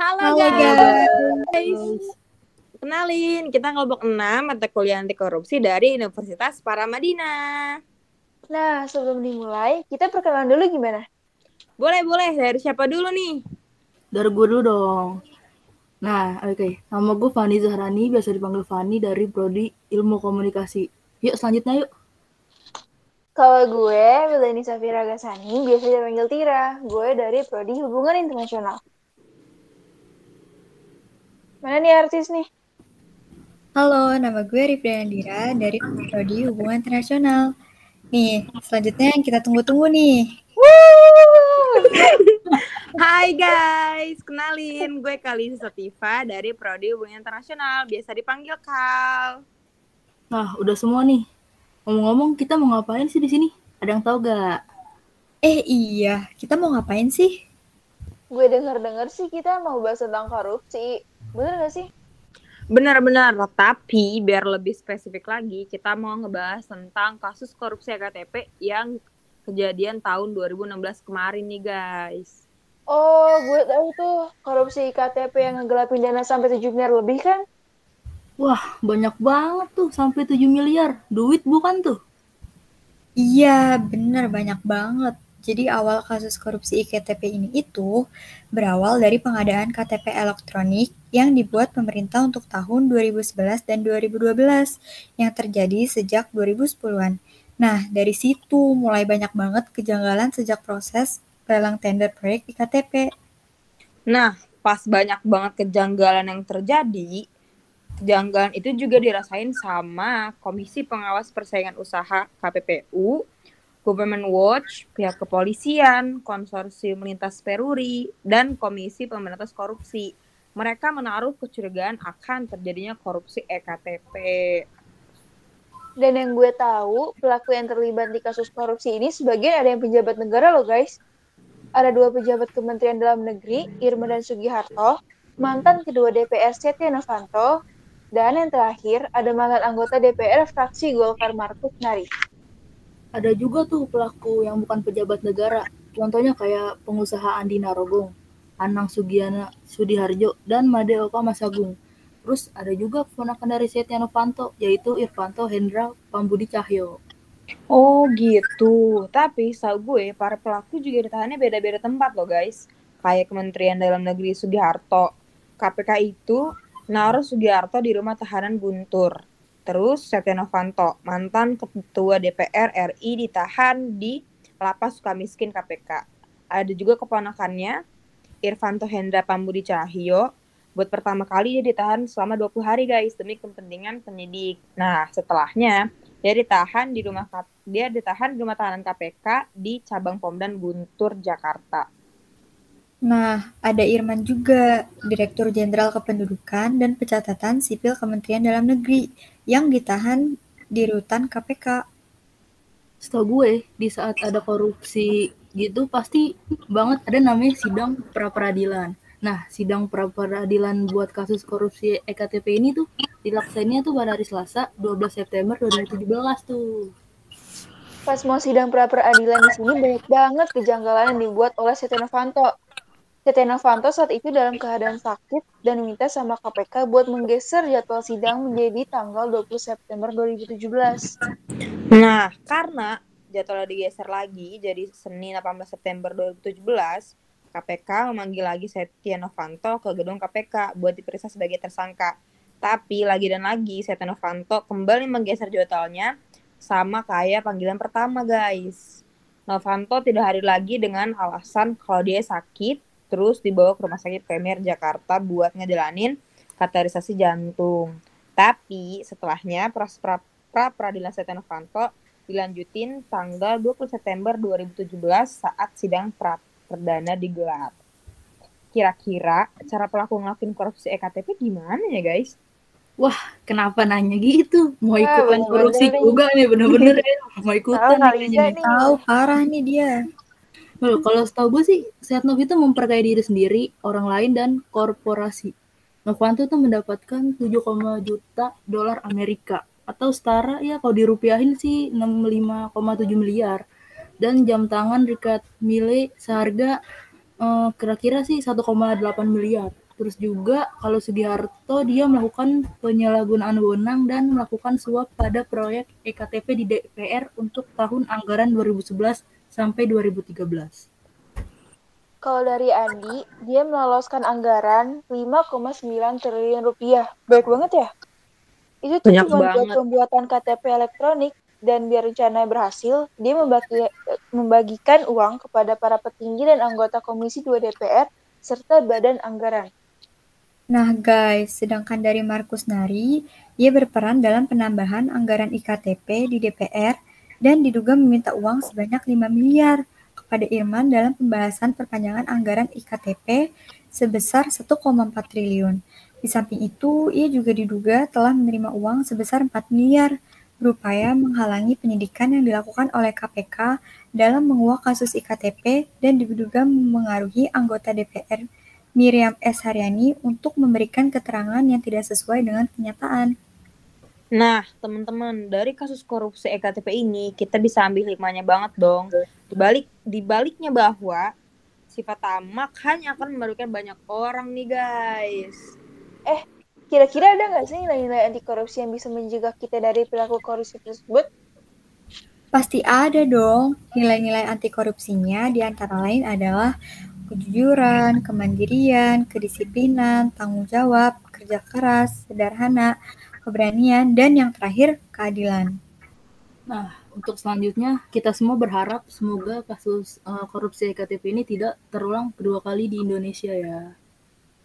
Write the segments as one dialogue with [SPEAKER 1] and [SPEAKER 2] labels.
[SPEAKER 1] Halo,
[SPEAKER 2] Halo
[SPEAKER 1] guys.
[SPEAKER 2] guys.
[SPEAKER 1] Kenalin, kita kelompok 6 mata kuliah anti korupsi dari Universitas Paramadina.
[SPEAKER 2] Nah, sebelum dimulai, kita perkenalan dulu gimana?
[SPEAKER 1] Boleh, boleh. Dari siapa dulu nih?
[SPEAKER 3] Dari gue dulu dong. Nah, oke. Nama gue Fani Zahrani, biasa dipanggil Fani dari Prodi Ilmu Komunikasi. Yuk, selanjutnya yuk.
[SPEAKER 2] Kalau gue, Wileni Safira Gasani, biasa dipanggil Tira. Gue dari Prodi Hubungan Internasional. Mana nih artis nih?
[SPEAKER 4] Halo, nama gue Rifda Andira dari Prodi Hubungan Internasional. Nih, selanjutnya yang kita tunggu-tunggu nih.
[SPEAKER 1] Hai guys, kenalin gue Kalisi Sativa dari Prodi Hubungan Internasional, biasa dipanggil Kal.
[SPEAKER 3] Nah, udah semua nih. Ngomong-ngomong, kita mau ngapain sih di sini? Ada yang tahu gak?
[SPEAKER 4] Eh iya, kita mau ngapain sih?
[SPEAKER 2] Gue denger-denger sih kita mau bahas tentang korupsi. Bener gak sih?
[SPEAKER 1] Benar-benar, tapi biar lebih spesifik lagi, kita mau ngebahas tentang kasus korupsi EKTP yang kejadian tahun 2016 kemarin nih guys.
[SPEAKER 2] Oh, gue tahu tuh korupsi KTP yang ngegelapin dana sampai 7 miliar lebih kan?
[SPEAKER 3] Wah, banyak banget tuh, sampai 7 miliar. Duit bukan tuh?
[SPEAKER 4] Iya, bener banyak banget. Jadi awal kasus korupsi IKTP ini itu berawal dari pengadaan KTP elektronik yang dibuat pemerintah untuk tahun 2011 dan 2012 yang terjadi sejak 2010-an. Nah, dari situ mulai banyak banget kejanggalan sejak proses lelang tender proyek IKTP.
[SPEAKER 1] Nah, pas banyak banget kejanggalan yang terjadi, kejanggalan itu juga dirasain sama Komisi Pengawas Persaingan Usaha KPPU, Government Watch, pihak kepolisian, konsorsium lintas peruri, dan Komisi Pemberantas Korupsi. Mereka menaruh kecurigaan akan terjadinya korupsi EKTP.
[SPEAKER 2] Dan yang gue tahu, pelaku yang terlibat di kasus korupsi ini sebagian ada yang pejabat negara loh guys. Ada dua pejabat Kementerian Dalam Negeri, Irma dan Sugiharto, mantan kedua DPR Setia Novanto, dan yang terakhir ada mantan anggota DPR fraksi Golkar Markus Nari.
[SPEAKER 3] Ada juga tuh pelaku yang bukan pejabat negara. Contohnya kayak pengusaha Andi Narogong, Anang Sugiana Sudiharjo, dan Made Oka Masagung. Terus ada juga keponakan dari Setia Novanto, yaitu Irvanto Hendra Pambudi Cahyo.
[SPEAKER 1] Oh gitu. Tapi setahu gue para pelaku juga ditahannya beda-beda tempat loh guys. Kayak Kementerian Dalam Negeri Sugiharto. KPK itu naruh Sugiharto di rumah tahanan Guntur. Terus Setia Novanto, mantan ketua DPR RI ditahan di Lapas Sukamiskin KPK. Ada juga keponakannya Irvanto Hendra Pambudi Cahyo. Buat pertama kali dia ditahan selama 20 hari guys demi kepentingan penyidik. Nah, setelahnya dia ditahan di rumah dia ditahan di rumah tahanan KPK di cabang Pomdan Guntur Jakarta.
[SPEAKER 4] Nah, ada Irman juga, Direktur Jenderal Kependudukan dan Pencatatan Sipil Kementerian Dalam Negeri yang ditahan di rutan KPK.
[SPEAKER 3] Setahu gue, di saat ada korupsi gitu pasti banget ada namanya sidang pra peradilan. Nah, sidang pra peradilan buat kasus korupsi EKTP ini tuh dilaksananya tuh pada hari Selasa 12 September 2017 tuh.
[SPEAKER 2] Pas mau sidang pra peradilan di sini banyak banget kejanggalan yang dibuat oleh Setia Novanto. Setia Novanto saat itu dalam keadaan sakit dan minta sama KPK buat menggeser jadwal sidang menjadi tanggal 20 September 2017.
[SPEAKER 1] Nah, karena jadwalnya digeser lagi jadi Senin 18 September 2017, KPK memanggil lagi Setia Novanto ke gedung KPK buat diperiksa sebagai tersangka. Tapi lagi dan lagi Setia Novanto kembali menggeser jadwalnya sama kayak panggilan pertama guys. Novanto tidak hadir lagi dengan alasan kalau dia sakit terus dibawa ke rumah sakit Premier Jakarta buat ngejalanin kateterisasi jantung. Tapi setelahnya proses pra peradilan Setia Novanto dilanjutin tanggal 20 September 2017 saat sidang pra perdana digelar. Kira-kira cara pelaku ngelakuin korupsi EKTP gimana ya guys?
[SPEAKER 3] Wah, kenapa nanya gitu? Mau
[SPEAKER 2] Wah,
[SPEAKER 3] ikutan
[SPEAKER 2] bener-bener
[SPEAKER 3] korupsi
[SPEAKER 2] nih.
[SPEAKER 3] juga nih, bener-bener ya. Mau ikutan
[SPEAKER 2] Tahu
[SPEAKER 3] nih nih.
[SPEAKER 4] Tahu parah nih dia.
[SPEAKER 3] Loh, kalau setahu gue sih, Setnov itu memperkaya diri sendiri, orang lain, dan korporasi. Novanto tuh mendapatkan 7, juta dolar Amerika atau setara ya kalau dirupiahin sih 65,7 miliar dan jam tangan Richard Mille seharga eh, kira-kira sih 1,8 miliar Terus juga kalau Sugiharto dia melakukan penyalahgunaan wewenang dan melakukan suap pada proyek EKTP di DPR untuk tahun anggaran 2011 sampai 2013.
[SPEAKER 2] Kalau dari Andi, dia meloloskan anggaran 5,9 triliun rupiah. Baik banget ya? Itu tuh
[SPEAKER 1] Banyak
[SPEAKER 2] cuma buat pembuatan KTP elektronik dan biar rencananya berhasil, dia membagi, membagikan uang kepada para petinggi dan anggota Komisi 2 DPR serta badan anggaran.
[SPEAKER 4] Nah guys, sedangkan dari Markus Nari, ia berperan dalam penambahan anggaran IKTP di DPR dan diduga meminta uang sebanyak 5 miliar kepada Irman dalam pembahasan perpanjangan anggaran IKTP sebesar 1,4 triliun. Di samping itu, ia juga diduga telah menerima uang sebesar 4 miliar berupaya menghalangi penyidikan yang dilakukan oleh KPK dalam menguak kasus IKTP dan diduga mengaruhi anggota DPR Miriam S. Haryani untuk memberikan keterangan yang tidak sesuai dengan kenyataan.
[SPEAKER 1] Nah, teman-teman, dari kasus korupsi EKTP ini kita bisa ambil hikmahnya banget dong. Di balik di baliknya bahwa sifat tamak hanya akan merugikan banyak orang nih, guys.
[SPEAKER 2] Kira-kira ada nggak sih nilai-nilai anti korupsi yang bisa mencegah kita dari perilaku korupsi tersebut?
[SPEAKER 4] Pasti ada dong. Nilai-nilai anti korupsinya di antara lain adalah kejujuran, kemandirian, kedisiplinan, tanggung jawab, kerja keras, sederhana, keberanian, dan yang terakhir keadilan.
[SPEAKER 3] Nah, untuk selanjutnya kita semua berharap semoga kasus eh, korupsi EKTP ini tidak terulang kedua kali di Indonesia ya.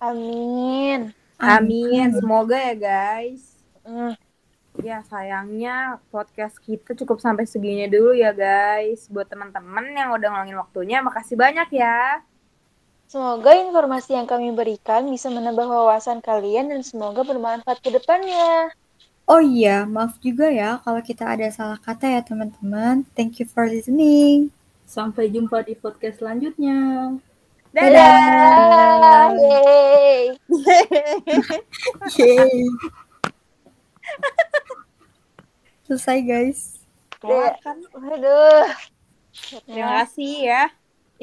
[SPEAKER 2] Amin.
[SPEAKER 1] Amin. Semoga ya, guys.
[SPEAKER 2] Hmm.
[SPEAKER 1] Ya, sayangnya podcast kita cukup sampai segini dulu ya, guys. Buat teman-teman yang udah ngeluangin waktunya, makasih banyak ya.
[SPEAKER 2] Semoga informasi yang kami berikan bisa menambah wawasan kalian dan semoga bermanfaat ke depannya.
[SPEAKER 4] Oh iya, maaf juga ya kalau kita ada salah kata ya teman-teman. Thank you for listening.
[SPEAKER 3] Sampai jumpa di podcast selanjutnya.
[SPEAKER 2] Dadah! Yeay!
[SPEAKER 4] Yeay. Selesai guys.
[SPEAKER 1] Kelar kan?
[SPEAKER 2] Aduh.
[SPEAKER 1] Terima kasih ya.